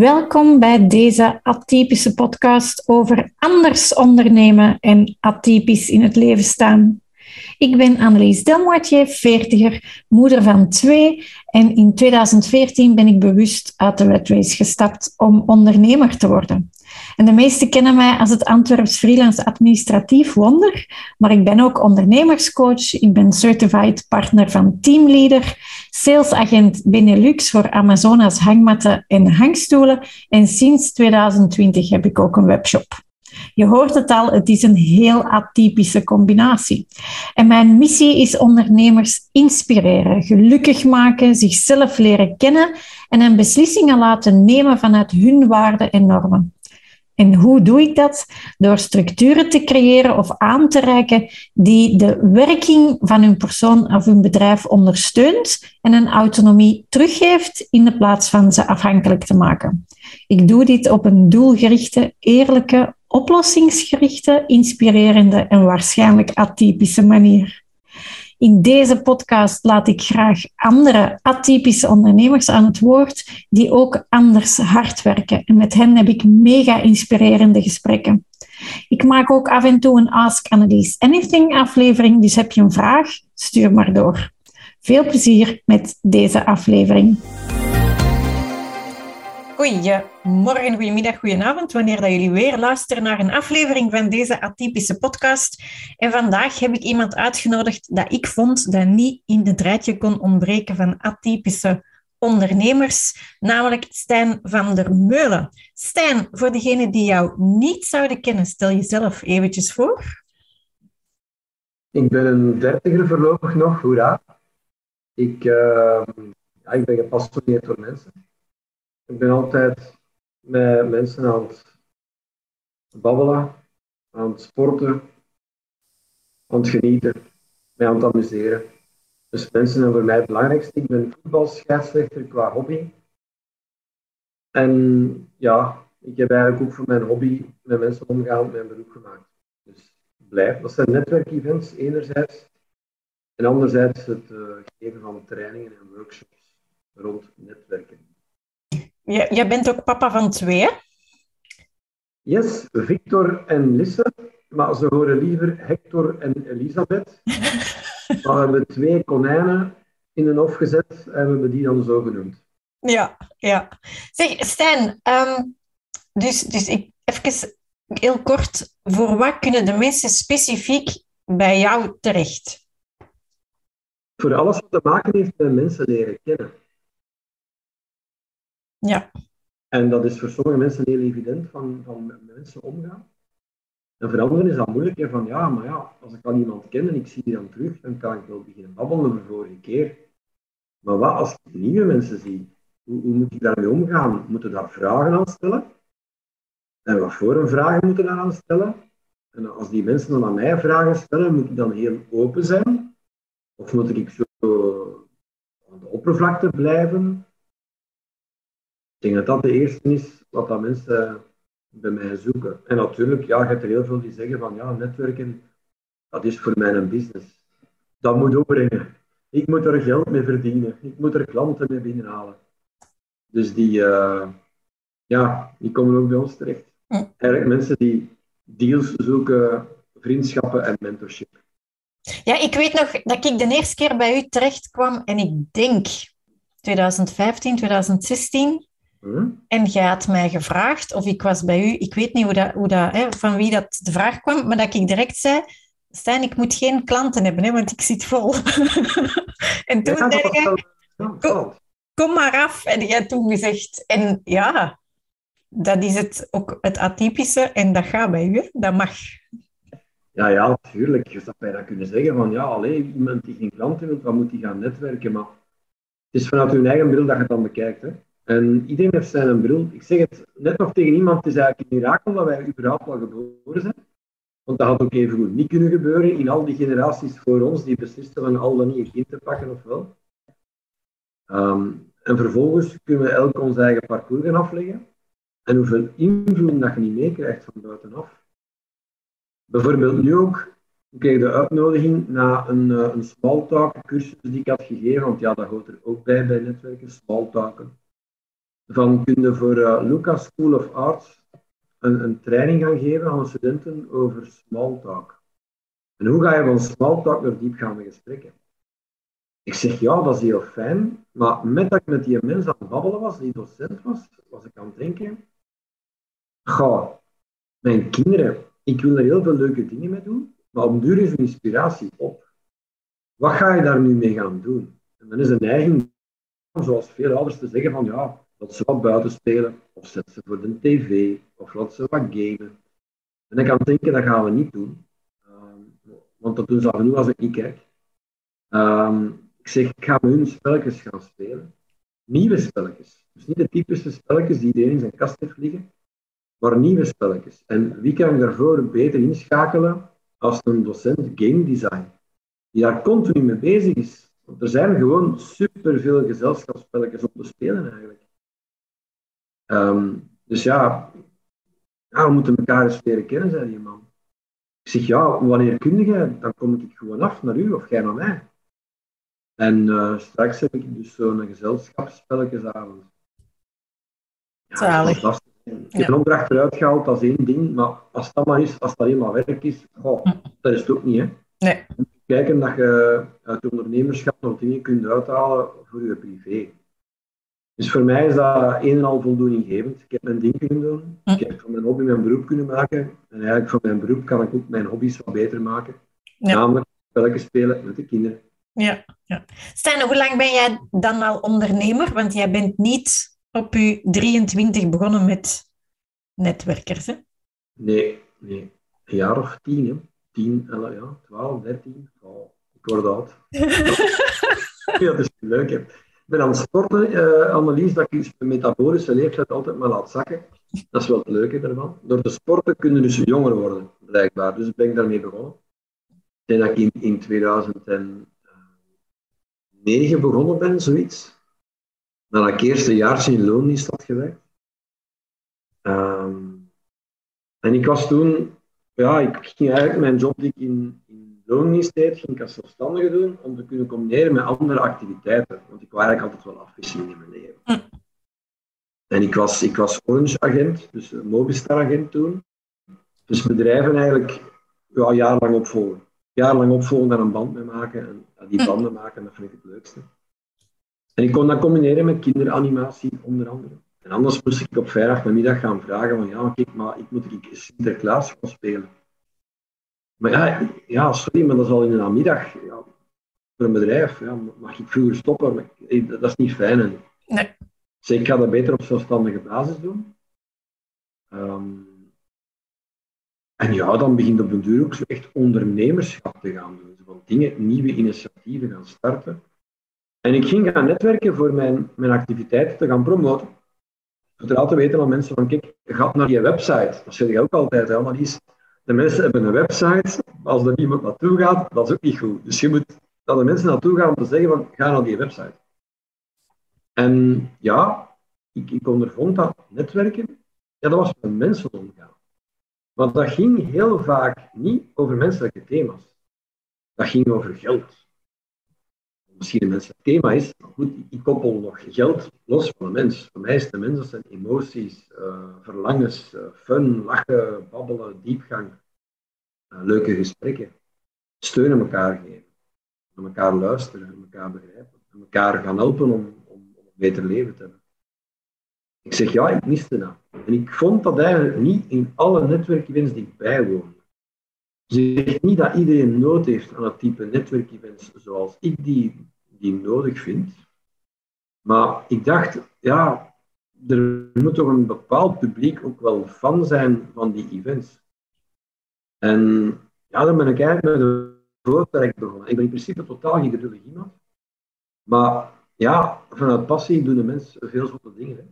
Welkom bij deze atypische podcast over anders ondernemen en atypisch in het leven staan. Ik ben Annelies Delmoitier, veertiger, moeder van twee en in 2014 ben ik bewust uit de Red Race gestapt om ondernemer te worden. En de meesten kennen mij als het Antwerps freelance administratief wonder, maar ik ben ook ondernemerscoach, ik ben certified partner van Teamleader, salesagent Benelux voor Amazonas hangmatten en hangstoelen en sinds 2020 heb ik ook een webshop. Je hoort het al, het is een heel atypische combinatie. En mijn missie is ondernemers inspireren, gelukkig maken, zichzelf leren kennen en een beslissingen laten nemen vanuit hun waarden en normen. En hoe doe ik dat? Door structuren te creëren of aan te reiken die de werking van hun persoon of hun bedrijf ondersteunt en een autonomie teruggeeft in de plaats van ze afhankelijk te maken. Ik doe dit op een doelgerichte, eerlijke, oplossingsgerichte, inspirerende en waarschijnlijk atypische manier. In deze podcast laat ik graag andere atypische ondernemers aan het woord die ook anders hard werken. En met hen heb ik mega inspirerende gesprekken. Ik maak ook af en toe een Ask Annelies Anything aflevering, dus heb je een vraag, stuur maar door. Veel plezier met deze aflevering. Goedemorgen, goedemiddag, goedenavond, wanneer dat jullie weer luisteren naar een aflevering van deze atypische podcast. En vandaag heb ik iemand uitgenodigd dat ik vond dat niet in het rijtje kon ontbreken van atypische ondernemers, namelijk Stijn van der Meulen. Stijn, voor degenen die jou niet zouden kennen, stel jezelf eventjes voor. Ik ben een dertiger voorlopig nog, hoera. Ik, uh, ja, ik ben gepassioneerd door mensen. Ik ben altijd met mensen aan het babbelen, aan het sporten, aan het genieten, mij aan het amuseren. Dus mensen zijn voor mij het belangrijkste. Ik ben voetbalscheidsrechter qua hobby. En ja, ik heb eigenlijk ook voor mijn hobby met mensen omgaan mijn beroep gemaakt. Dus blijf. Dat zijn netwerkevents enerzijds. En anderzijds het uh, geven van trainingen en workshops rond netwerken. Jij bent ook papa van twee, hè? Yes, Victor en Lisse. Maar ze horen liever Hector en Elisabeth. we hebben twee konijnen in een hof gezet en we hebben die dan zo genoemd. Ja, ja. Zeg, Stijn, ehm, dus, dus ik, even heel kort. Voor wat kunnen de mensen specifiek bij jou terecht? Voor alles wat te maken heeft met mensen leren kennen. Ja. En dat is voor sommige mensen heel evident van, van met mensen omgaan. En voor anderen is dat moeilijk. Hè, van ja, maar ja, als ik al iemand ken en ik zie die dan terug, dan kan ik wel beginnen babbelen over vorige keer. Maar wat als ik nieuwe mensen zie? Hoe, moet ik daarmee omgaan? Moeten daar vragen aan stellen? En wat voor een vragen moeten daar aan stellen? En als die mensen dan aan mij vragen stellen, moet ik dan heel open zijn? Of moet ik zo aan de oppervlakte blijven? Ik denk dat dat de eerste is wat dat mensen bij mij zoeken. En natuurlijk, ja, je hebt er heel veel die zeggen van ja, netwerken, dat is voor mij een business. Dat moet opbrengen. Ik moet er geld mee verdienen. Ik moet er klanten mee binnenhalen. Dus die, uh, ja, die komen ook bij ons terecht. Eigenlijk mensen die deals zoeken, vriendschappen en mentorship. Ja, ik weet nog dat ik de eerste keer bij u terecht kwam en ik denk 2015, 2016 Hm? En jij had mij gevraagd of ik was bij u. Ik weet niet hoe dat, hoe dat, hè, van wie dat de vraag kwam, maar dat ik direct zei: Stijn, ik moet geen klanten hebben, hè, want ik zit vol. en toen zei jij: kom, kom, maar af. En jij toen gezegd: En ja, dat is het, ook het atypische en dat gaat bij u, dat mag. Ja, ja, natuurlijk. Je zou bijna kunnen zeggen van ja, alleen iemand die geen klanten wil, dan moet die gaan netwerken. Maar het is vanuit hun eigen bril dat je het dan bekijkt. Hè. En iedereen heeft zijn bril. Ik zeg het net nog tegen iemand, het is eigenlijk een mirakel dat wij überhaupt wel geboren zijn. Want dat had ook even goed niet kunnen gebeuren in al die generaties voor ons die beslisten van al dan niet een kind te pakken of wel. Ehm, en vervolgens kunnen we elk ons eigen parcours gaan afleggen. En hoeveel invloed dat je niet meekrijgt van buitenaf. Bijvoorbeeld nu ook, ik kreeg de uitnodiging na een, uh, een smalltalk cursus die ik had gegeven, want ja, dat hoort er ook bij bij netwerken, smalltalken van kun voor uh, Lucas School of Arts een, een training gaan geven aan studenten over small talk. En hoe ga je van small talk naar diepgaande gesprekken? Ik zeg ja, dat is heel fijn, maar met dat ik met die mensen aan het babbelen was, die docent was, was ik aan het denken, ga, mijn kinderen, ik wil er heel veel leuke dingen mee doen, maar op duur is inspiratie op. Wat ga je daar nu mee gaan doen? En dan is een neiging, zoals veel ouders, te zeggen van ja, dat ze wat buiten spelen, of zet ze voor de tv, of laat ze wat gamen. En ik kan denken, dat gaan we niet doen. Um, want dat doen ze af en toe als ik niet kijk. Um, ik zeg, ik ga hun spelletjes gaan spelen. Nieuwe spelletjes. Dus niet de typische spelletjes die iedereen in zijn kast heeft liggen, maar nieuwe spelletjes. En wie kan daarvoor beter inschakelen als een docent game design, die daar continu mee bezig is. Want er zijn gewoon superveel gezelschapsspelletjes om te spelen eigenlijk. Ehm, dus ja, ja, we moeten elkaar eens leren kennen, zei die man. Ik zeg, ja, wanneer kun je? Dan kom ik gewoon af naar u of jij naar mij. En uh, straks heb ik dus zo'n gezelschapsspelletjesavond. Ja, Zalig. Ik heb een opdracht eruit gehaald, dat is één ding, maar als dat maar is, als dat helemaal werk is, goh, hm. dat is het ook niet. Hè? Nee. Kijken dat je uit je ondernemerschap nog dingen kunt uithalen voor je privé. Dus voor mij is dat een en al voldoeninggevend. Ik heb mijn ding kunnen doen. Hm. Ik heb van mijn hobby mijn beroep kunnen maken. En eigenlijk van mijn beroep kan ik ook mijn hobby's wat beter maken. Ja. Namelijk spelletjes spelen met de kinderen. Ja, ja. Stijn, hoe lang ben jij dan al ondernemer? Want jij bent niet op je 23 begonnen met netwerkers, hè? Nee, nee. Een jaar of tien, hè. 10, ja, 12, 13. Oh, ik word oud. ja, dat is leuk, hè. Ben aan het sporten, uh, dat ik mijn metabolische leeftijd altijd maar laat zakken. Dat is wel het leuke ervan. Door te sporten kunnen dus jonger worden, blijkbaar. Dus ben ik daarmee begonnen. Ik dat ik in, in 2009 begonnen ben, zoiets nadat ik eerst een jaartje in loondienst had gewerkt. Um, en ik was toen, ja, ik ging eigenlijk mijn job die ik in, in loondienst deed, ging ik als zelfstandige doen, om te kunnen combineren met andere activiteiten. Want ik wou eigenlijk altijd wel afwisseling in mijn leven. Hm. En ik was, ik was Orange-agent, dus Mobistar-agent toen. Dus bedrijven eigenlijk ja, jarenlang opvolgen. Jarenlang opvolgen, daar een band mee maken. En die hm. banden maken, dat vind ik het leukste. En ik kon dat combineren met kinderanimatie, onder andere. En anders moest ik op vrijdagmiddag gaan vragen van ja, kijk, maar ik moet ik Sinterklaas gaan spelen. Maar ja, ja, sorry, maar dat is al in de namiddag. Ja, voor een bedrijf ja, mag ik vroeger stoppen, maar dat is niet fijn. En, nee. Dus ik ga dat beter op zelfstandige basis doen. Ehm, en ja, dan begint op een duur ook zo echt ondernemerschap te gaan doen. van dingen, nieuwe initiatieven gaan starten. En ik ging gaan netwerken voor mijn, mijn activiteiten te gaan promoten. Vertrouw te weten aan mensen van, kijk, ga naar je website. Dat zeg je ook altijd, hè, maar is, de mensen hebben een website, als er niemand naartoe gaat, dat is ook niet goed. Dus je moet naar de mensen naartoe gaan om te zeggen van, ga naar die website. En ja, ik, ik ondervond dat netwerken, ja, dat was met mensen omgaan. Want dat ging heel vaak niet over menselijke thema's. Dat ging over geld misschien een menselijk thema is. Maar goed, ik koppel nog geld los van de mens. Voor mij is de mens, dat zijn emoties, uh, verlangens, uh, fun, lachen, babbelen, diepgang, uh, leuke gesprekken. Steunen elkaar geven. Naar elkaar luisteren, elkaar begrijpen. En elkaar gaan helpen om, om, om, een beter leven te hebben. Ik zeg ja, ik miste dat. En ik vond dat eigenlijk niet in alle netwerkevents die ik bijwoonde. Dus ik zeg niet dat iedereen nood heeft aan het type netwerkevents zoals ik die, die nodig vind. Maar ik dacht, ja, er moet toch een bepaald publiek ook wel fan zijn van die events. En ja, dan ben ik eigenlijk met een voortrek begonnen. Ik ben in principe totaal geen geduldig iemand. Maar ja, vanuit passie doen de mensen veel zotte dingen. Hè.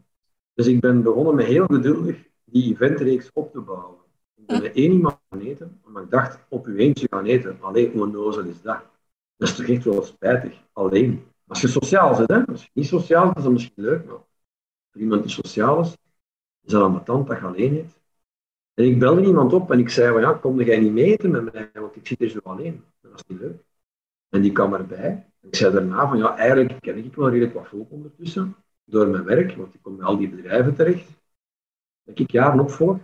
Dus ik ben begonnen met heel geduldig die eventreeks op te bouwen. Ik ben met één iemand gaan eten, maar ik dacht, op uw eentje gaan eten. Alleen, hoe nozel is dat? Dat is toch echt wel spijtig, alleen. Als je sociaal bent, hè? als je niet sociaal bent, is dat misschien leuk, maar iemand die sociaal is, is dat tand dat je alleen eet. En ik belde iemand op en ik zei van ja, kom jij niet mee eten met mij, want ik zit hier zo alleen. Dat is niet leuk. En die kwam erbij. ik zei daarna van ja, eigenlijk ken ik wel redelijk wat volk ondertussen. door mijn werk, want ik kom bij al die bedrijven terecht, dat ik jaren opvolg.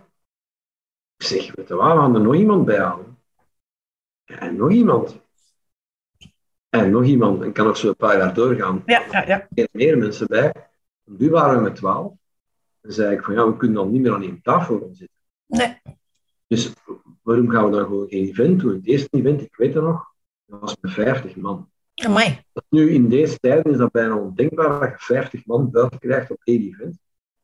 Ik zeg, weet je wat, we gaan er nog iemand bij halen. En nog iemand. En nog iemand. En kan nog zo een paar jaar doorgaan. Ja, ja, ja. Er meer mensen bij. Nu waren we met twaalf. En zei ik van, ja, we kunnen dan niet meer aan één tafel gaan zitten. Nee. Dus waarom gaan we dan gewoon geen event doen? Het eerste event, ik weet het nog, dat was met 50 man. Amai. Nu, in deze tijden is dat bijna ondenkbaar dat je 50 man buiten krijgt op één event.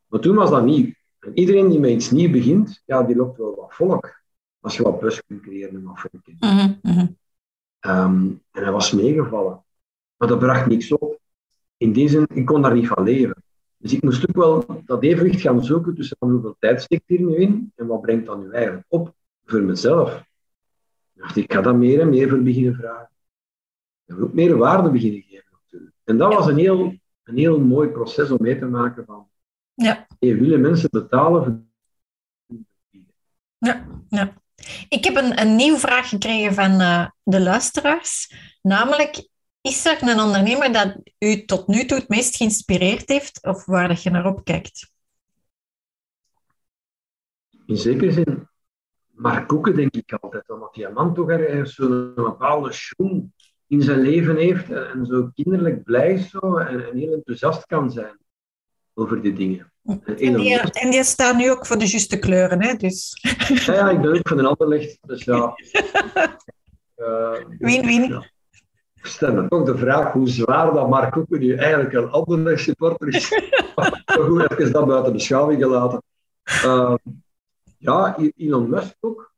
Maar toen was dat nieuw. En iedereen die met iets nieuws begint, ja, die lokt wel wat volk. Als je wat bus kunt creëren en wat volk. Mhm, mhm. Ehm, en hij was meegevallen. Maar dat bracht niks op. In die zin, ik kon daar niet van leven. Dus ik moest ook wel dat evenwicht gaan zoeken tussen hoeveel tijd steekt hier nu in en wat brengt dat nu eigenlijk op voor mezelf. Ik dacht, ik ga dat meer en meer voor beginnen vragen. Ik wil ook meer waarde beginnen geven natuurlijk. En dat was een heel, een heel mooi proces om mee te maken van, Ja. hey, willen mensen betalen voor Ja, ja. Ik heb een, een nieuwe vraag gekregen van eh, de luisteraars. Namelijk, is er een ondernemer dat u tot nu toe het meest geïnspireerd heeft of waar dat je naar opkijkt? In zekere zin, maar koeken denk ik altijd, omdat die man toch ergens zo'n bepaalde schoen in zijn leven heeft en, zo kinderlijk blij is zo, en, en heel enthousiast kan zijn over die dingen. En die, en die staan nu ook voor de juiste kleuren, hè? Dus ja, ja, ik ben ook van een ander licht, dus ja. Eh, Win-win. ja. Ik stel me toch de vraag hoe zwaar dat Mark Koeken nu eigenlijk een andere supporter is. maar goed, even dat buiten beschouwing gelaten. Eh, ja, Elon Musk ook,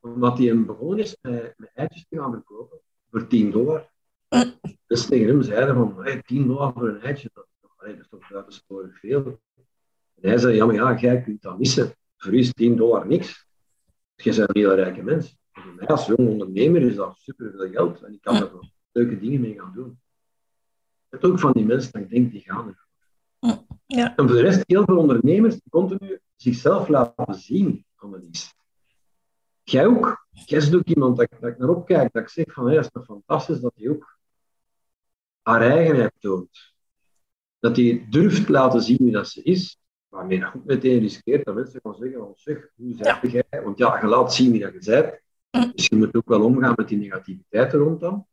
omdat hij hem begonnen is met, met eitjes te gaan verkopen voor 10 dollar. Mm. Dus tegen hem zeiden van, hey, 10 dollar voor een eitje, dat is toch, allee, dat is toch buitensporig veel. En hij zei, ja, maar ja, jij kunt dat missen. Voor u is 10 dollar niks. Je bent een heel rijke mens. En voor mij als jong ondernemer is dat superveel geld en ik kan er wel leuke dingen mee gaan doen. Het ook van die mensen dat ik denk, die gaan er. Ja. En voor de rest, heel veel ondernemers die continu zichzelf laten zien, Annelies. Jij ook. Jij bent ook iemand dat, ik- dat ik naar opkijk, dat ik zeg van, hé, dat is toch fantastisch dat hij ook haar eigenheid toont. Dat hij durft laten zien wie dat ze is, waarmee dat ook meteen riskeert dat mensen gaan zeggen van, zeg, hoe zeg jij? Want ja, je laat zien wie dat je bent. Mm. Dus je moet ook wel omgaan met die negativiteit rond dan.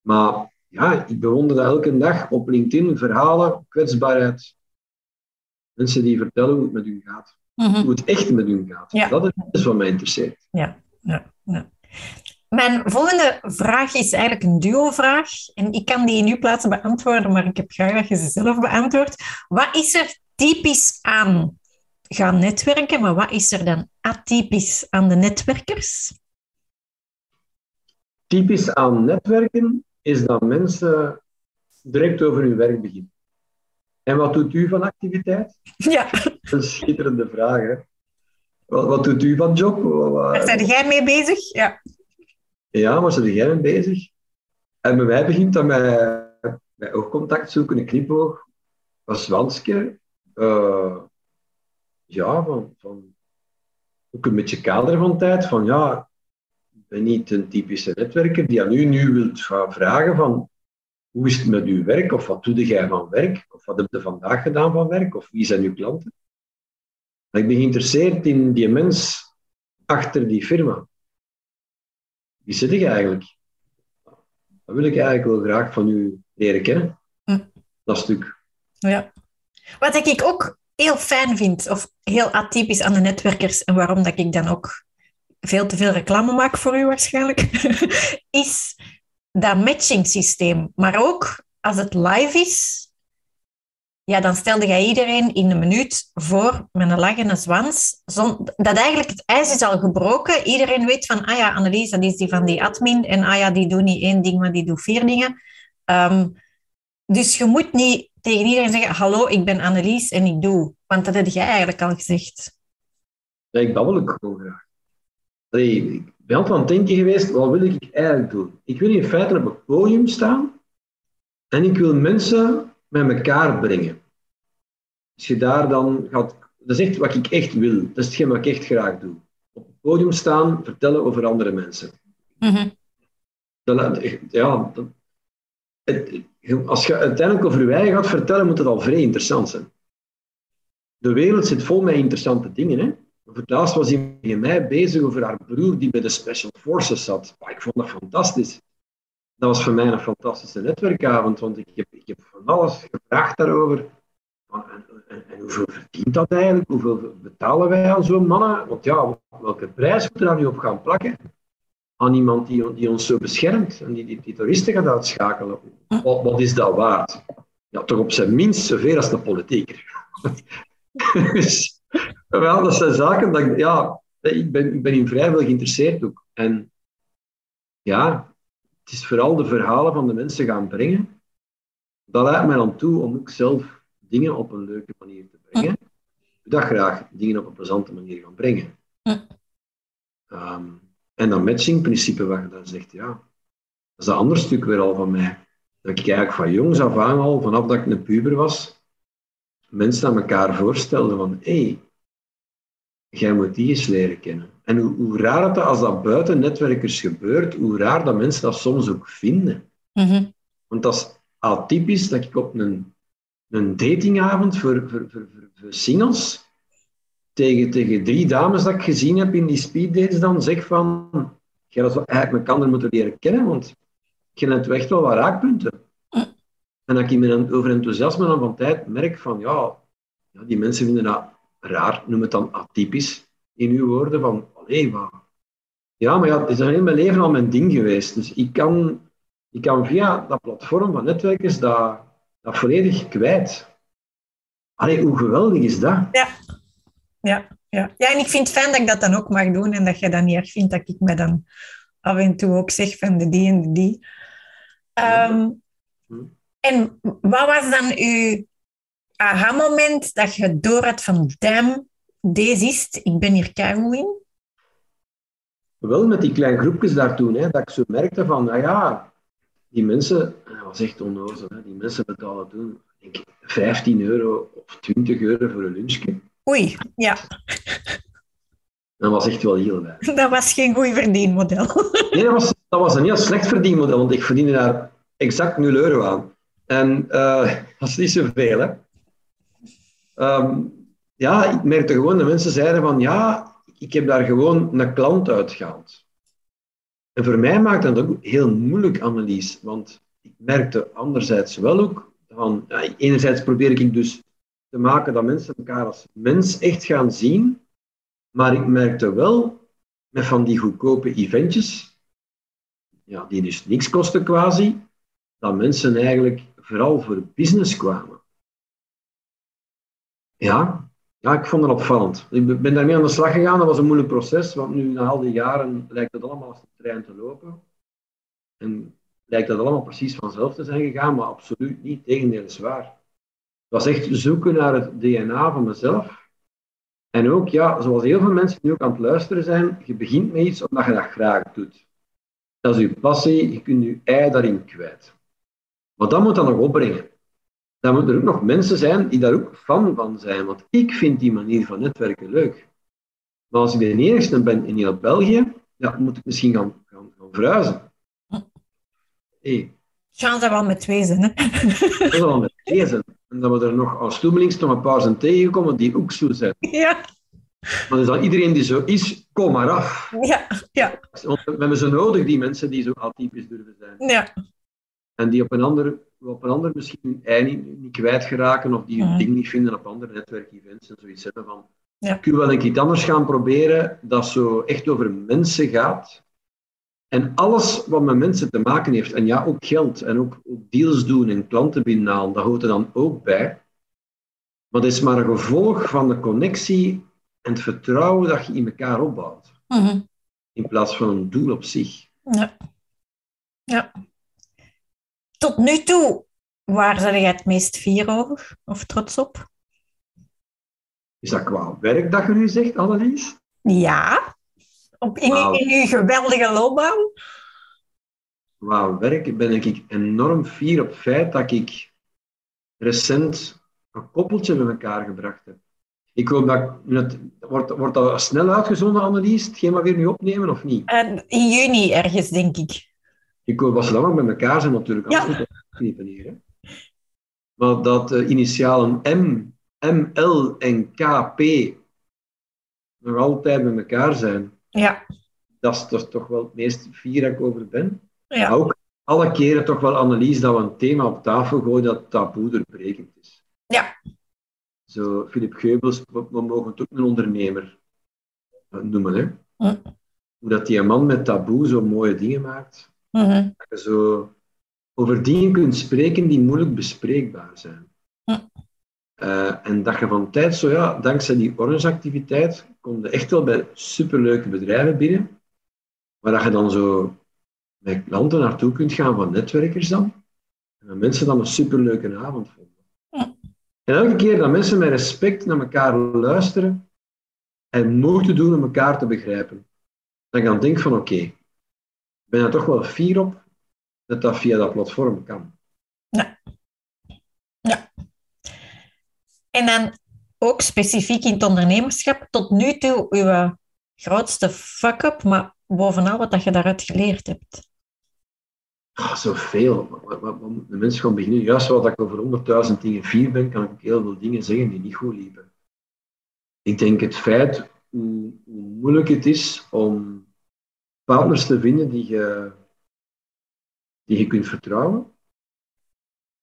Maar ja, ik bewonder dat elke dag op LinkedIn, verhalen, kwetsbaarheid. Mensen die vertellen hoe het met hun gaat. Mhm. Hoe het echt met hun gaat. Ja. Dat is wat mij interesseert. Ja, ja, ja. Mijn volgende vraag is eigenlijk een duo-vraag. En ik kan die in uw plaats beantwoorden, maar ik heb graag dat je ze zelf beantwoordt. Wat is er typisch aan gaan netwerken, maar wat is er dan atypisch aan de netwerkers? Typisch aan netwerken is dat mensen direct over hun werk beginnen. En wat doet u van activiteit? Ja, Dat is een schitterende vraag. Hè? Wat, wat doet u van job? Daar zijn jij mee bezig? Ja. Ja, waar zit jij mee bezig? En bij mij begint dat met, met oogcontact zoeken, een knipoog, een zwansje. Eh, ja, van, van ook een beetje kader van tijd. Van ja, ik ben niet een typische netwerker die aan u nu wilt gaan vragen van hoe is het met uw werk? Of wat doe jij van werk? Of wat heb je vandaag gedaan van werk? Of wie zijn uw klanten? Maar ik ben geïnteresseerd in die mens achter die firma. Wie zit ik eigenlijk? Dat wil ik eigenlijk wel graag van u leren kennen. Hm. Dat stuk. ja. Wat ik ook heel fijn vind, of heel atypisch aan de netwerkers, en waarom dat ik dan ook veel te veel reclame maak voor u waarschijnlijk, is dat matching systeem. Maar ook als het live is, ja, dan stelde jij iedereen in een minuut voor met een lach en een zwans. Dat eigenlijk het ijs is al gebroken. Iedereen weet van, ah ja, Annelies, dat is die van die admin. En ah ja, die doet niet één ding, maar die doet vier dingen. Ehm, dus je moet niet tegen iedereen zeggen, hallo, ik ben Annelies en ik doe. Want dat heb jij eigenlijk al gezegd. Ja, ik babbel ook gewoon graag. Allee, ik ben altijd aan het denken geweest, wat wil ik eigenlijk doen? Ik wil in feite op het podium staan en ik wil mensen met elkaar brengen. Als je daar dan gaat... Dat is echt wat ik echt wil. Dat is hetgeen wat ik echt graag doe. Op het podium staan, vertellen over andere mensen. Dat, laat- ja, dat, als je uiteindelijk over je eigen gaat vertellen, moet het al vrij interessant zijn. De wereld zit vol met interessante dingen. Hè? Voor was iemand met mij bezig over haar broer die bij de Special Forces zat. ik vond dat fantastisch. Dat was voor mij een fantastische netwerkavond, want ik heb, ik heb van alles gevraagd daarover. En, en, en, hoeveel verdient dat eigenlijk? Hoeveel betalen wij aan zo'n mannen? Want ja, welke prijs moeten we daar nu op gaan plakken? Aan iemand die, die ons zo beschermt en die, die, die toeristen gaat uitschakelen. Wat, wat is dat waard? Ja, toch op zijn minst zoveel als de politieker. dus, wel, dat zijn zaken dat ik, ja, ik ben, ik ben in vrij veel geïnteresseerd ook. En ja, het is vooral de verhalen van de mensen gaan brengen. Dat leidt mij dan toe om ook zelf dingen op een leuke manier te brengen. Ik wil dat graag dingen op een plezante manier gaan brengen. Um, en dat matchingprincipe wat je dan zegt, ja, dat is een ander stuk weer al van mij. Dat ik eigenlijk van jongs af aan al, vanaf dat ik een puber was, mensen aan elkaar voorstelde van, hé, hey, jij moet die eens leren kennen. En hoe, hoe raar het als dat buiten netwerkers gebeurt, hoe raar dat mensen dat soms ook vinden. Mhm. Want dat is atypisch dat ik op een, een datingavond voor, voor, voor, voor singles tegen, tegen drie dames dat ik gezien heb in die speeddates dan zeg van, jij zou eigenlijk elkaar moeten leren kennen, want je hebt echt wel wat raakpunten. En dat ik in mijn over enthousiasme dan van tijd merk van, ja, ja, die mensen vinden dat raar, noem het dan atypisch in uw woorden, van, allee, wat... Ja, maar ja, het is heel mijn leven al mijn ding geweest. Dus ik kan, ik kan via dat platform van netwerkers dat, dat volledig kwijt. Allee, hoe geweldig is dat? Ja. Ja, ja. ja, en ik vind het fijn dat ik dat dan ook mag doen en dat je dat niet erg vindt dat ik me dan af en toe ook zeg van de die en de die. Ehm, en wat was dan uw aha-moment dat je door had van damn, deze is het, ik ben hier keihard in? Wel met die kleine groepjes daartoe, hè, dat ik zo merkte van, nou ja, die mensen, dat was echt onnozel, hè, die mensen betalen toen denk ik, 15 euro of 20 euro voor een lunchje. Oei, ja. Dat was echt wel heel weinig. Dat was geen goed verdienmodel. Nee, dat was, dat was een heel slecht verdienmodel, want ik verdiende daar exact 0 euro aan. En uh, dat is niet zoveel, hè. Um, ja, ik merkte gewoon, de mensen zeiden van, ja, ik heb daar gewoon een klant uitgehaald. En voor mij maakte dat ook heel moeilijk, Annelies, want ik merkte anderzijds wel ook van, ja, enerzijds probeer ik dus te maken dat mensen elkaar als mens echt gaan zien. Maar ik merkte wel, met van die goedkope eventjes, ja, die dus niks kosten quasi, dat mensen eigenlijk vooral voor business kwamen. Ja, ja ik vond het opvallend. Ik ben daarmee aan de slag gegaan, dat was een moeilijk proces, want nu na al die jaren lijkt het allemaal als de trein te lopen. En lijkt dat allemaal precies vanzelf te zijn gegaan, maar absoluut niet, tegendeel is waar. Was echt zoeken naar het DNA van mezelf. En ook, ja, zoals heel veel mensen nu ook aan het luisteren zijn, je begint met iets omdat je dat graag doet. Dat is je passie, je kunt je ei daarin kwijt. Maar dat moet dan nog opbrengen. Dan moeten er ook nog mensen zijn die daar ook fan van zijn. Want ik vind die manier van netwerken leuk. Maar als ik de enigste ben in heel België, ja, moet ik misschien gaan, gaan, gaan verhuizen. Hey. Chance dat wel met twee zinnen. Dat is wel met twee zinnen. En dat we er nog als toemelings nog een paar zijn tegengekomen die ook zo zijn. Ja. Maar dus dan iedereen die zo is, kom maar af. Ja, ja. we hebben ze nodig, die mensen die zo atypisch durven zijn. Ja. En die op een ander, op een ander misschien hun ei niet, niet kwijtgeraken of die hun mhm. ding niet vinden op andere netwerkevents en zoiets hebben van... Ja. Kun je wel een iets anders gaan proberen dat zo echt over mensen gaat en alles wat met mensen te maken heeft, en ja, ook geld en ook, deals doen en klanten binnenhalen, dat hoort er dan ook bij. Maar dat is maar een gevolg van de connectie en het vertrouwen dat je in elkaar opbouwt. Mhm. In plaats van een doel op zich. Ja. ja. Tot nu toe, waar zijn jij het meest fier over of trots op? Is dat qua werk dat je nu zegt, Annelies? Ja. Op, in, wow. in uw geweldige loopbaan? Wauw, werk ben ik enorm fier op het feit dat ik recent een koppeltje met elkaar gebracht heb. Ik hoop dat het, wordt, wordt dat snel uitgezonden, Annelies, hetgeen wat we nu opnemen, of niet? Uh, in juni ergens, denk ik. Ik wil wat ze dan ook met elkaar zijn natuurlijk. Ja. Knippen hier. Hè. Maar dat de initialen M, ML en KP nog altijd met elkaar zijn, Ja, dat is, is toch wel het meest fier dat ik over ben. ja. Maar ook alle keren toch wel analyse dat we een thema op tafel gooien dat taboe doorbrekend is. Ja. Zo, Philip Geubels, we, mogen het ook een ondernemer eh, noemen. Hè? Hm. Hoe dat die man met taboe zo mooie dingen maakt. Mhm. Dat je zo over dingen kunt spreken die moeilijk bespreekbaar zijn. Hm. Eh, en dat je van tijd zo, ja, dankzij die orange-activiteit, kom je echt wel bij superleuke bedrijven binnen, waar je dan zo met klanten naartoe kunt gaan van netwerkers dan. En dat mensen dan een superleuke avond vonden. Hm. En elke keer dat mensen met respect naar elkaar luisteren en moeite doen om elkaar te begrijpen, dan kan ik denken van oké, ik ben er toch wel fier op dat dat via dat platform kan. En dan ook specifiek in het ondernemerschap, tot nu toe uw grootste fuck-up, maar bovenal wat dat je daaruit geleerd hebt. Ah, zoveel. De mensen gaan beginnen. Juist wat ik over 100.000 dingen fier ben, kan ik heel veel dingen zeggen die niet goed liepen. Ik denk het feit hoe, hoe moeilijk het is om partners te vinden die je, die je kunt vertrouwen,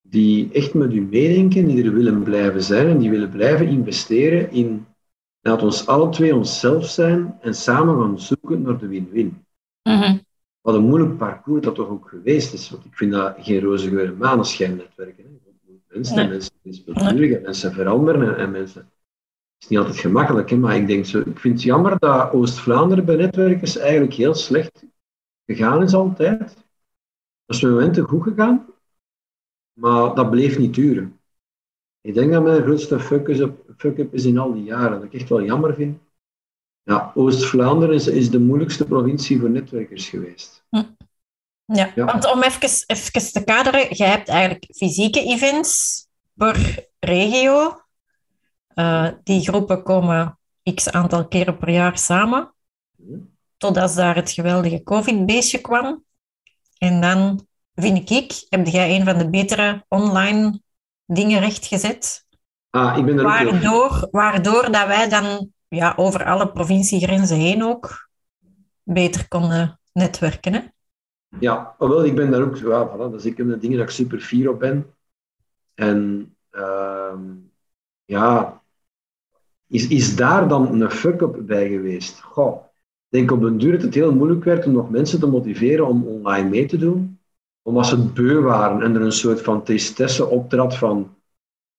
die echt met je meedenken, die er willen blijven zijn en die willen blijven investeren in laat ons alle twee onszelf zijn en samen gaan zoeken naar de win-win. Wat een moeilijk parcours dat toch ook geweest is. Want ik vind dat geen roze geur en Mensen, Nee. en mensen wispelturig en mensen veranderen en, en mensen... Het is niet altijd gemakkelijk, hè, maar ik denk zo... Ik vind het jammer dat Oost-Vlaanderen bij netwerkers eigenlijk heel slecht gegaan is altijd. Dat is met momenten goed gegaan, maar dat bleef niet duren. Ik denk dat mijn grootste fuck-up fuck is in al die jaren. Dat ik echt wel jammer vind. Ja, Oost-Vlaanderen is, is de moeilijkste provincie voor netwerkers geweest. Ja, Ja. want om even, even te kaderen, je hebt eigenlijk fysieke events per regio. Eh, die groepen komen x aantal keren per jaar samen, Hm. totdat daar het geweldige COVID-beestje kwam. En dan, vind ik, heb jij een van de betere online dingen rechtgezet. Ah, ik ben er Waardoor, waardoor dat wij dan ja, over alle provinciegrenzen heen ook beter konden netwerken. Hè? Ja, wel, ik ben daar ook, ja, voilà, dat is een van de dingen dat ik super fier op ben. En ehm, ja, is, is daar dan een fuck-up bij geweest? Goh, ik denk op den duur dat het heel moeilijk werd om nog mensen te motiveren om online mee te doen. Omdat ze het beu waren en er een soort van tristesse optrad van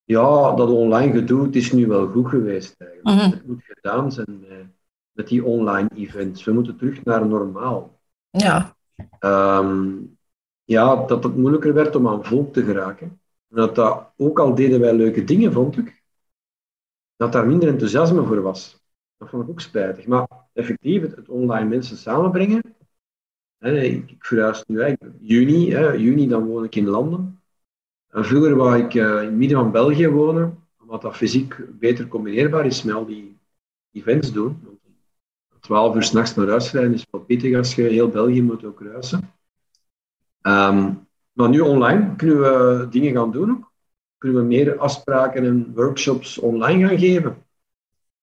ja, dat online gedoe, het is nu wel goed geweest eigenlijk. Mhm. Het moet gedaan zijn met, met die online events. We moeten terug naar normaal. Ja, Ehm, ja, dat het moeilijker werd om aan volk te geraken. En dat dat, ook al deden wij leuke dingen, vond ik, dat daar minder enthousiasme voor was. Dat vond ik ook spijtig. Maar effectief, het, het online mensen samenbrengen. Ik, verhuis nu eigenlijk juni, dan woon ik in Landen. En vroeger wou ik eh, in het midden van België wonen, omdat dat fysiek beter combineerbaar is met al die events doen. Want 12 uur s'nachts naar huis rijden is wel pittig als je heel België moet ook kruisen. Ehm, maar nu online kunnen we dingen gaan doen. Kunnen we meer afspraken en workshops online gaan geven.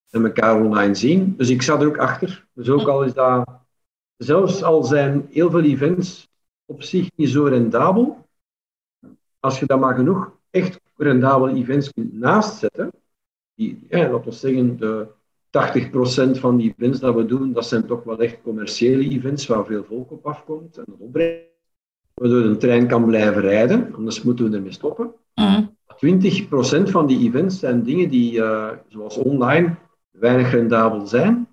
En elkaar online zien. Dus ik sta er ook achter. Dus ook al is dat... Zelfs al zijn heel veel events op zich niet zo rendabel, als je dan maar genoeg echt rendabele events kunt naastzetten, die, ja, laten we zeggen, de 80% van die events dat we doen, dat zijn toch wel echt commerciële events waar veel volk op afkomt en dat opbrengt. Waardoor een trein kan blijven rijden, anders moeten we ermee stoppen. Mhm. 20% van die events zijn dingen die, eh, zoals online, weinig rendabel zijn,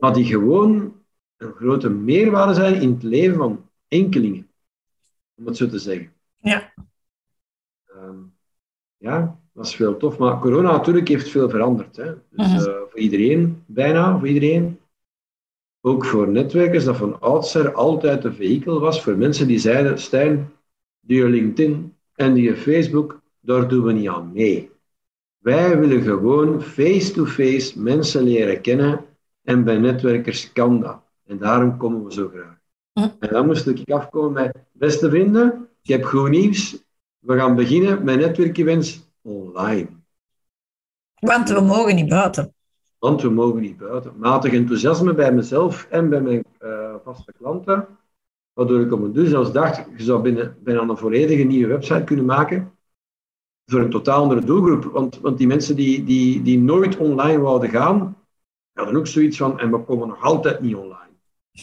maar die gewoon een grote meerwaarde zijn in het leven van enkelingen, om het zo te zeggen. Ja. Ehm, ja, dat is veel tof. Maar corona natuurlijk heeft veel veranderd. Hè. Dus Mhm. eh, voor iedereen, bijna voor iedereen. Ook voor netwerkers, dat van oudsher altijd een vehikel was voor mensen die zeiden, Stijn, die LinkedIn en die Facebook, daar doen we niet aan mee. Wij willen gewoon face-to-face mensen leren kennen en bij netwerkers kan dat. En daarom komen we zo graag. Hm. En dan moest ik afkomen met, beste vrienden, ik heb goed nieuws. We gaan beginnen met netwerkevents online. Want we mogen niet buiten. Want we mogen niet buiten. Matig enthousiasme bij mezelf en bij mijn eh, vaste klanten. Waardoor ik op een duur zelfs dacht, je zou binnen, bijna een volledige nieuwe website kunnen maken. Voor een totaal andere doelgroep. Want, want die mensen die, die, die nooit online wouden gaan, hadden ook zoiets van, en we komen nog altijd niet online.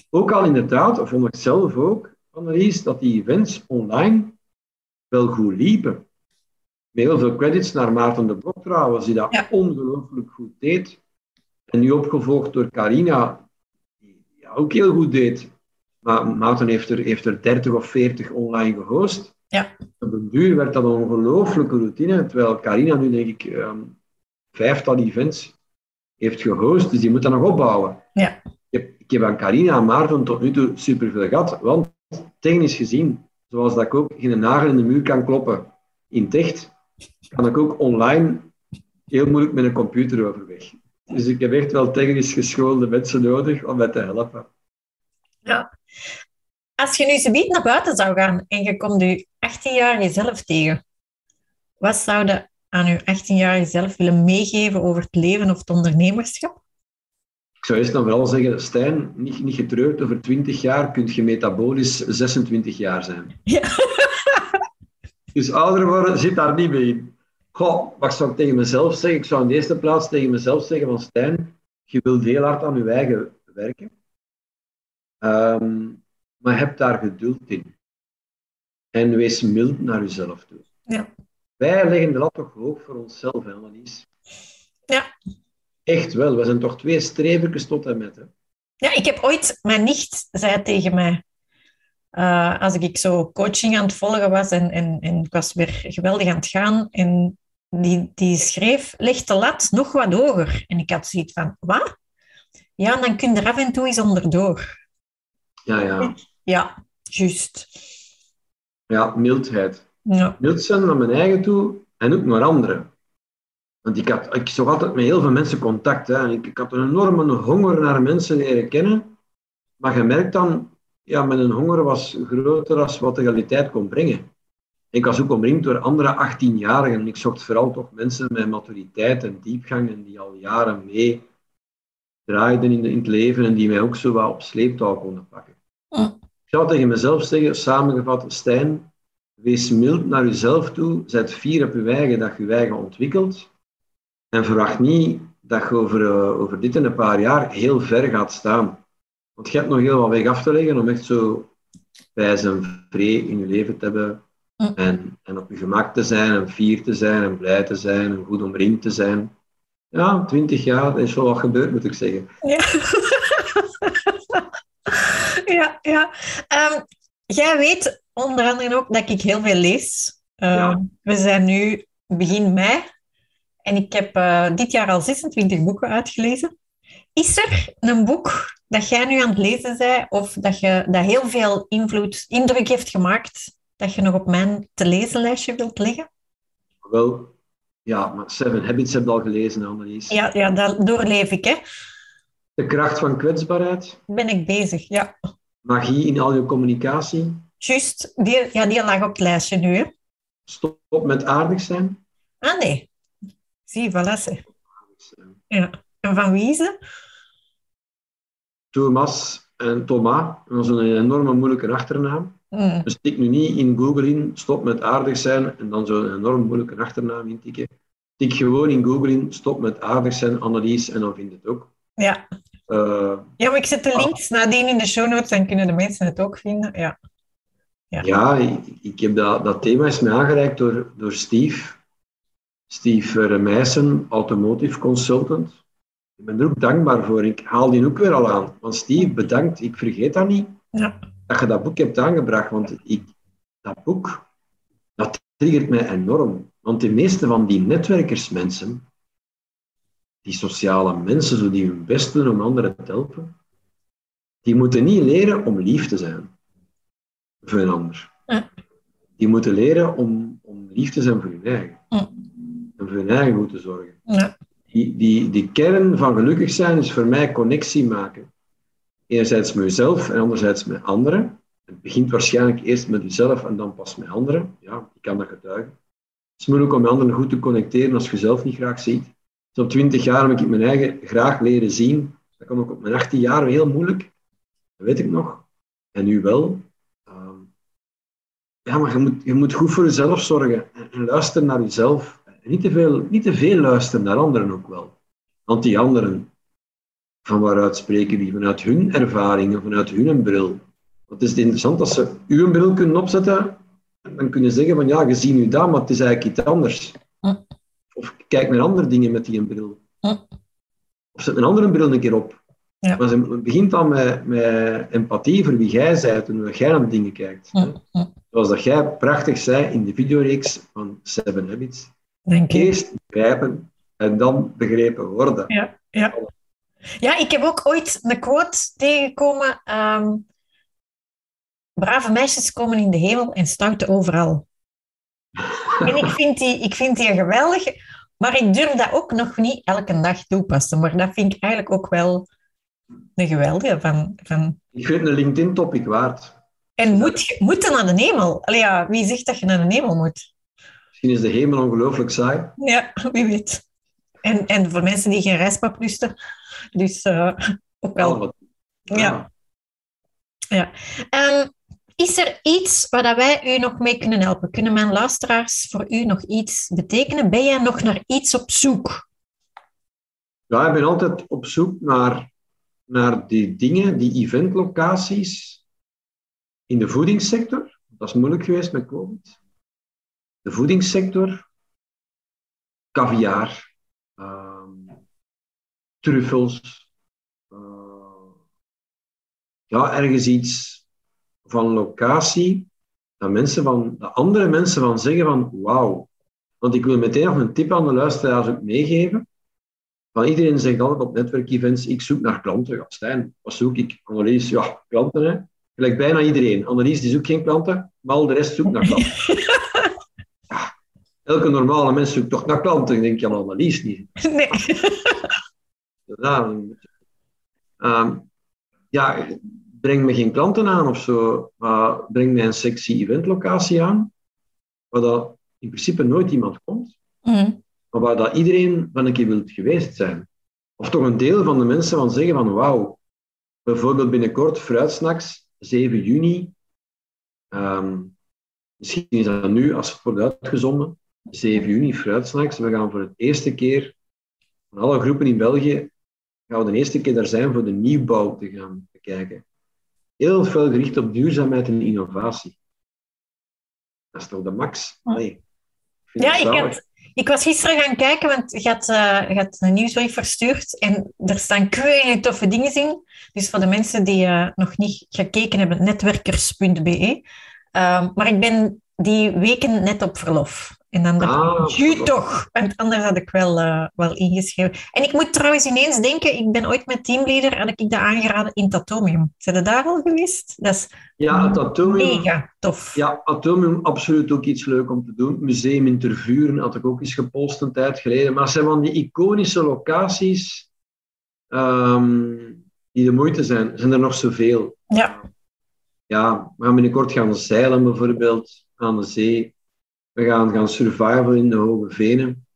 Ook al inderdaad, of vond ik zelf ook, Annelies, dat die events online wel goed liepen. Met heel veel credits naar Maarten de Blok trouwens, die dat Ja. ongelooflijk goed deed. En nu opgevolgd door Carina, die ja, ook heel goed deed. Maar Maarten heeft er, heeft er 30 of 40 online gehost. Ja. Op een duur werd dat een ongelooflijke routine, terwijl Carina nu denk ik ehm, vijftal events heeft gehost, dus die moet dat nog opbouwen. Ja. Ik heb, aan Carina en Maarten tot nu toe superveel gehad, want technisch gezien, zoals dat ik ook geen nagel in de muur kan kloppen in het echt, kan ik ook online heel moeilijk met een computer overweg. Dus ik heb echt wel technisch geschoolde mensen nodig om mij te helpen. Als je nu zometeen naar buiten zou gaan en je komt je 18-jarige zelf tegen, wat zou je aan je 18-jarige zelf willen meegeven over het leven of het ondernemerschap? Ik zou eerst dan vooral zeggen, Stijn, niet, niet getreurd, over 20 jaar kun je metabolisch 26 jaar zijn. Ja. Dus ouder worden zit daar niet mee in. Goh, wat zou ik tegen mezelf zeggen? Ik zou in de eerste plaats tegen mezelf zeggen van Stijn, je wilt heel hard aan je eigen werken. Ehm, maar heb daar geduld in. En wees mild naar jezelf toe. Ja. Wij leggen de lat toch hoog voor onszelf, hè, Annelies? Ja. Echt wel. We zijn toch twee strevertjes tot en met. Hè? Ja, ik heb ooit, mijn nicht zei tegen mij, eh, als ik zo coaching aan het volgen was en, en, en ik was weer geweldig aan het gaan, en die, die schreef, leg de lat nog wat hoger. En ik had zoiets van, wat? Ja, dan kun je er af en toe eens onderdoor. Ja, ja. Ja, juist. Ja, mildheid. Ja. Mild zijn naar mijn eigen toe en ook naar anderen. Want ik, had, ik zag altijd met heel veel mensen contact. Hè. Ik, ik had een enorme honger naar mensen leren kennen. Maar je merkt dan, ja, mijn honger was groter dan wat de realiteit kon brengen. Ik was ook omringd door andere 18-jarigen. En ik zocht vooral toch mensen met maturiteit en diepgang en die al jaren mee draaiden in, de- in het leven en die mij ook zo wat op sleeptouw konden pakken. Ik zou tegen mezelf zeggen, samengevat, Stijn, wees mild naar jezelf toe, zet fier op je eigen dat je je eigen ontwikkelt en verwacht niet dat je over, eh, over dit en een paar jaar heel ver gaat staan. Want je hebt nog heel wat weg af te leggen om echt zo wijs en vree in je leven te hebben Mm. en, en op je gemak te zijn en fier te zijn en blij te zijn en goed omringd te zijn. Ja, twintig jaar, dat is wel wat gebeurd, moet ik zeggen. Ja. ja, ja. Ehm, jij weet onder andere ook dat ik heel veel lees. Ehm, Ja. We zijn nu begin mei en ik heb eh, dit jaar al 26 boeken uitgelezen. Is er een boek dat jij nu aan het lezen bent of dat, je, dat heel veel invloed, indruk heeft gemaakt, dat je nog op mijn te lezen lijstje wilt leggen? Wel, ja, maar Seven Habits heb je al gelezen, Annelies. Ja, ja dat doorleef ik, hè. De kracht van kwetsbaarheid, Ben ik bezig, ja. magie in al je communicatie, Juist, die, ja, die lag op het lijstje nu, hè. stop met aardig zijn. Ah, nee. Zie, voilà. Ja. En van wie is ze? Thomas en Thomas, dat is een enorme moeilijke achternaam. Hmm. Dus tik nu niet in Google in, stop met aardig zijn en dan zo'n enorm moeilijke achternaam intikken. Tik gewoon in Google in, stop met aardig zijn, Annelies, en dan vind je het ook. Ja. Eh, ja, maar ik zet de Ah. links nadien in de show notes, dan kunnen de mensen het ook vinden. Ja. Ja. Ja, ik, ik heb dat, dat thema is mij aangereikt door, door Steve. Steve Remijsen, automotive consultant. Ik ben er ook dankbaar voor. Ik haal die ook weer al aan. Want Steve, bedankt. Ik vergeet dat niet. Ja. Dat je dat boek hebt aangebracht. Want ik, dat boek, dat triggert mij enorm. Want de meeste van die netwerkersmensen, die sociale mensen, zo die hun best doen om anderen te helpen, die moeten niet leren om lief te zijn voor een ander. Ja. Die moeten leren om, om lief te zijn voor hun eigen. En voor hun eigen goed te zorgen. Ja. Die, die, die kern van gelukkig zijn is voor mij connectie maken Enerzijds met jezelf en anderzijds met anderen. Het begint waarschijnlijk eerst met jezelf en dan pas met anderen. Ja, ik kan dat getuigen. Het is moeilijk om met anderen goed te connecteren als je jezelf niet graag ziet. Dus op 20 jaar heb ik mijn eigen graag leren zien. Dat kon ook op mijn 18 jaar heel moeilijk. Dat weet ik nog. En nu wel. Ehm, ja, maar je moet, je moet goed voor jezelf zorgen. En luisteren naar jezelf. Niet te, veel, niet te veel luisteren naar anderen ook wel. Want die anderen, van waaruit spreken die? Vanuit hun ervaringen, vanuit hun bril. Want het is interessant als ze uw bril kunnen opzetten, dan kunnen ze zeggen van ja, je ziet nu dat, maar het is eigenlijk iets anders. Of kijk naar andere dingen met die bril. Of zet een andere bril een keer op. Ja. Maar ze begint dan met, met empathie voor wie jij bent en hoe jij naar dingen kijkt. Zoals dat jij prachtig zei in de videoreeks van Seven Habits. Denk Eerst begrijpen en dan begrepen worden. Ja, ja. ja, ik heb ook ooit een quote tegengekomen. Ehm, brave meisjes komen in de hemel en stouten overal. en ik vind, die, ik vind die geweldig, maar ik durf dat ook nog niet elke dag toepassen. Maar dat vind ik eigenlijk ook wel een geweldige van... van... Ik vind een LinkedIn-topic waard. En moet, moet je naar de hemel? Allee, ja, wie zegt dat je naar de hemel moet? Misschien is de hemel ongelooflijk saai. Ja, wie weet. En, en voor mensen die geen reispap lusten. Dus uh, ook wel. ja. ja. Um, is er iets waar wij u nog mee kunnen helpen? Kunnen mijn luisteraars voor u nog iets betekenen? Ben jij nog naar iets op zoek? Ja, ik ben altijd op zoek naar, naar die dingen, die eventlocaties in de voedingssector. Dat is moeilijk geweest met COVID. De voedingssector, caviar, uh, truffels, uh, ja, ergens iets van locatie, dat, mensen van, dat andere mensen van zeggen van wauw. Want ik wil meteen nog een tip aan de luisteraars ook meegeven. Van iedereen zegt altijd op netwerkevents, ik zoek naar klanten. Ja, Stijn, wat zoek ik? Annelies, ja, klanten hè. Gelijk bijna iedereen. Annelies die zoekt geen klanten, maar al de rest zoekt naar klanten. ja, elke normale mens zoekt toch naar klanten. Ik denk je aan Annelies niet. Nee. Ja, um, ja, breng me geen klanten aan of zo, maar breng mij een sexy eventlocatie aan, waar dat in principe nooit iemand komt, mm. maar waar dat iedereen van een keer wilt geweest zijn. Of toch een deel van de mensen van zeggen van wauw, bijvoorbeeld binnenkort fruitsnacks, 7 juni, um, misschien is dat nu, als het wordt uitgezonden, 7 juni fruitsnacks, we gaan voor het eerste keer van alle groepen in België gaan we de eerste keer daar zijn voor de nieuwbouw te gaan bekijken heel veel gericht op duurzaamheid en innovatie. Dat is toch de max? Nee. Ja, ik, had, ik was gisteren gaan kijken, want je had, uh, je had een nieuwsbrief verstuurd en er staan keurige toffe dingen in. Dus voor de mensen die uh, nog niet gekeken hebben, netwerkers.be. Uh, ehm, maar ik ben die weken net op verlof. En dan ah, toch, want anders had ik wel, uh, wel ingeschreven. En ik moet trouwens ineens denken, ik ben ooit met teamleader, had ik dat aangeraden in Tatomium. Zijn er daar al geweest? Dat is ja, Tatomium, mega tof. Ja, Atomium, absoluut ook iets leuk om te doen. Museum in Tervuren had ik ook eens gepost een tijd geleden. Maar het zijn van die iconische locaties um, die de moeite zijn. Zijn er nog zoveel. Ja. Ja, we gaan binnenkort gaan zeilen bijvoorbeeld aan de zee. We gaan gaan survivalen in de Hoge Venen.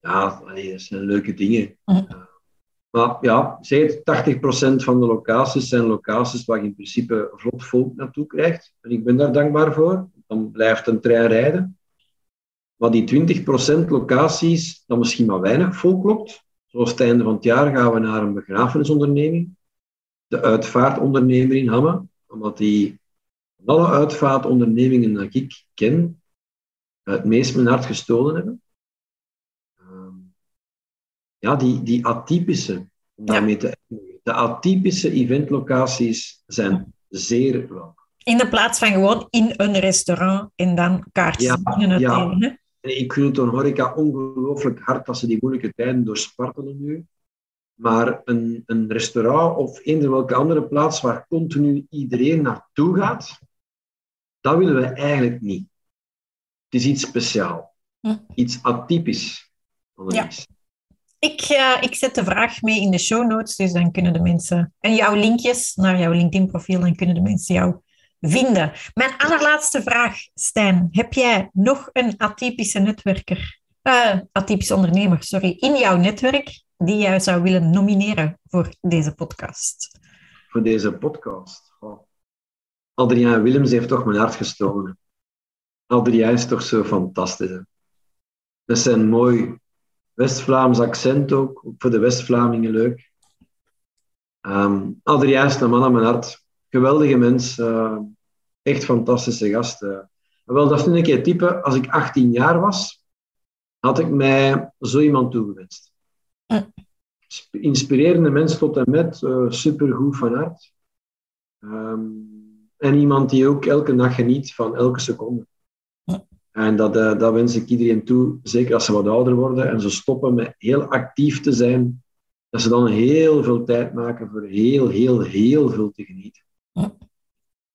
Ja, dat zijn leuke dingen. Mm. Maar ja, zeg 80% van de locaties zijn locaties waar je in principe vlot volk naartoe krijgt. En ik ben daar dankbaar voor. Dan blijft een trein rijden. Maar die 20% locaties, dan misschien maar weinig volk lokt. Zoals het einde van het jaar gaan we naar een begrafenisonderneming. De uitvaartondernemer in Hamme. Omdat die van alle uitvaartondernemingen dat ik ken, het meest mijn hart gestolen hebben. Ehm, ja, die, die atypische, om daarmee te de atypische eventlocaties zijn zeer welkom. In de plaats van gewoon in een restaurant en dan kaartjes ja, binnen ja. Ik vind het een horeca ongelooflijk hard dat ze die moeilijke tijden doorspartelen nu. Maar een, een restaurant of eender welke andere plaats waar continu iedereen naartoe gaat, dat willen we eigenlijk niet. Het is iets speciaals. Hm. Iets atypisch. Ja. Ik, uh, ik zet de vraag mee in de show notes, dus dan kunnen de mensen... En jouw linkjes naar jouw LinkedIn-profiel, dan kunnen de mensen jou vinden. Mijn allerlaatste vraag, Stijn. Heb jij nog een atypische netwerker, uh, atypische ondernemer, sorry, in jouw netwerk die jij zou willen nomineren voor deze podcast? Voor deze podcast? Oh. Adriaan Willems heeft toch mijn hart gestolen. Adriaan is toch zo fantastisch. Hè? Dat zijn mooi West-Vlaams accent ook, ook voor de West-Vlamingen leuk. Um, Adriaan is een man aan mijn hart. Geweldige mens. Uh, echt fantastische gast. Uh. Wel, dat vind ik het type. Als ik 18 jaar was, had ik mij zo iemand toegewenst. Inspirerende mens tot en met, uh, supergoed van hart. Um, en iemand die ook elke dag geniet van elke seconde. En dat, uh, dat wens ik iedereen toe, zeker als ze wat ouder worden en ze stoppen met heel actief te zijn, dat ze dan heel veel tijd maken voor heel, heel, heel veel te genieten. Ja.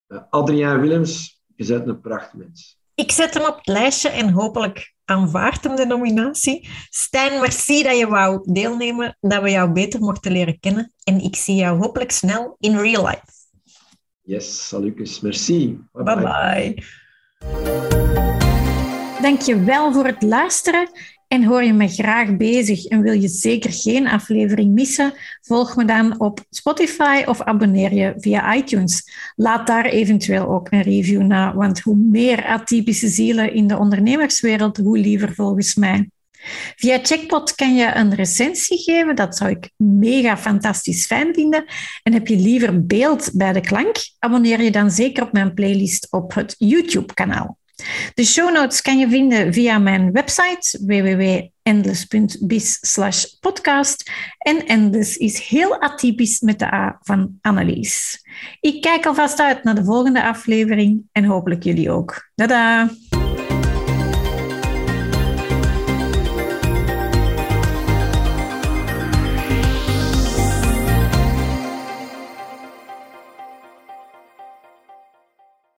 Uh, Adriaan Willems, je bent een prachtmens. Ik zet hem op het lijstje en hopelijk aanvaardt hem de nominatie. Stijn, merci dat je wou deelnemen, dat we jou beter mochten leren kennen. En ik zie jou hopelijk snel in real life. Yes, salutjes. Merci. Bye bye. bye, bye. Dank je wel voor het luisteren. En hoor je me graag bezig en wil je zeker geen aflevering missen? Volg me dan op Spotify of abonneer je via iTunes. Laat daar eventueel ook een review na, want hoe meer atypische zielen in de ondernemerswereld, hoe liever volgens mij. Via Checkpot kan je een recensie geven. Dat zou ik mega fantastisch fijn vinden. En heb je liever beeld bij de klank? Abonneer je dan zeker op mijn playlist op het YouTube-kanaal. De show notes kan je vinden via mijn website www.endless.biz podcast. En Endless is heel atypisch met de A van Annelies. Ik kijk alvast uit naar de volgende aflevering en hopelijk jullie ook. Tada!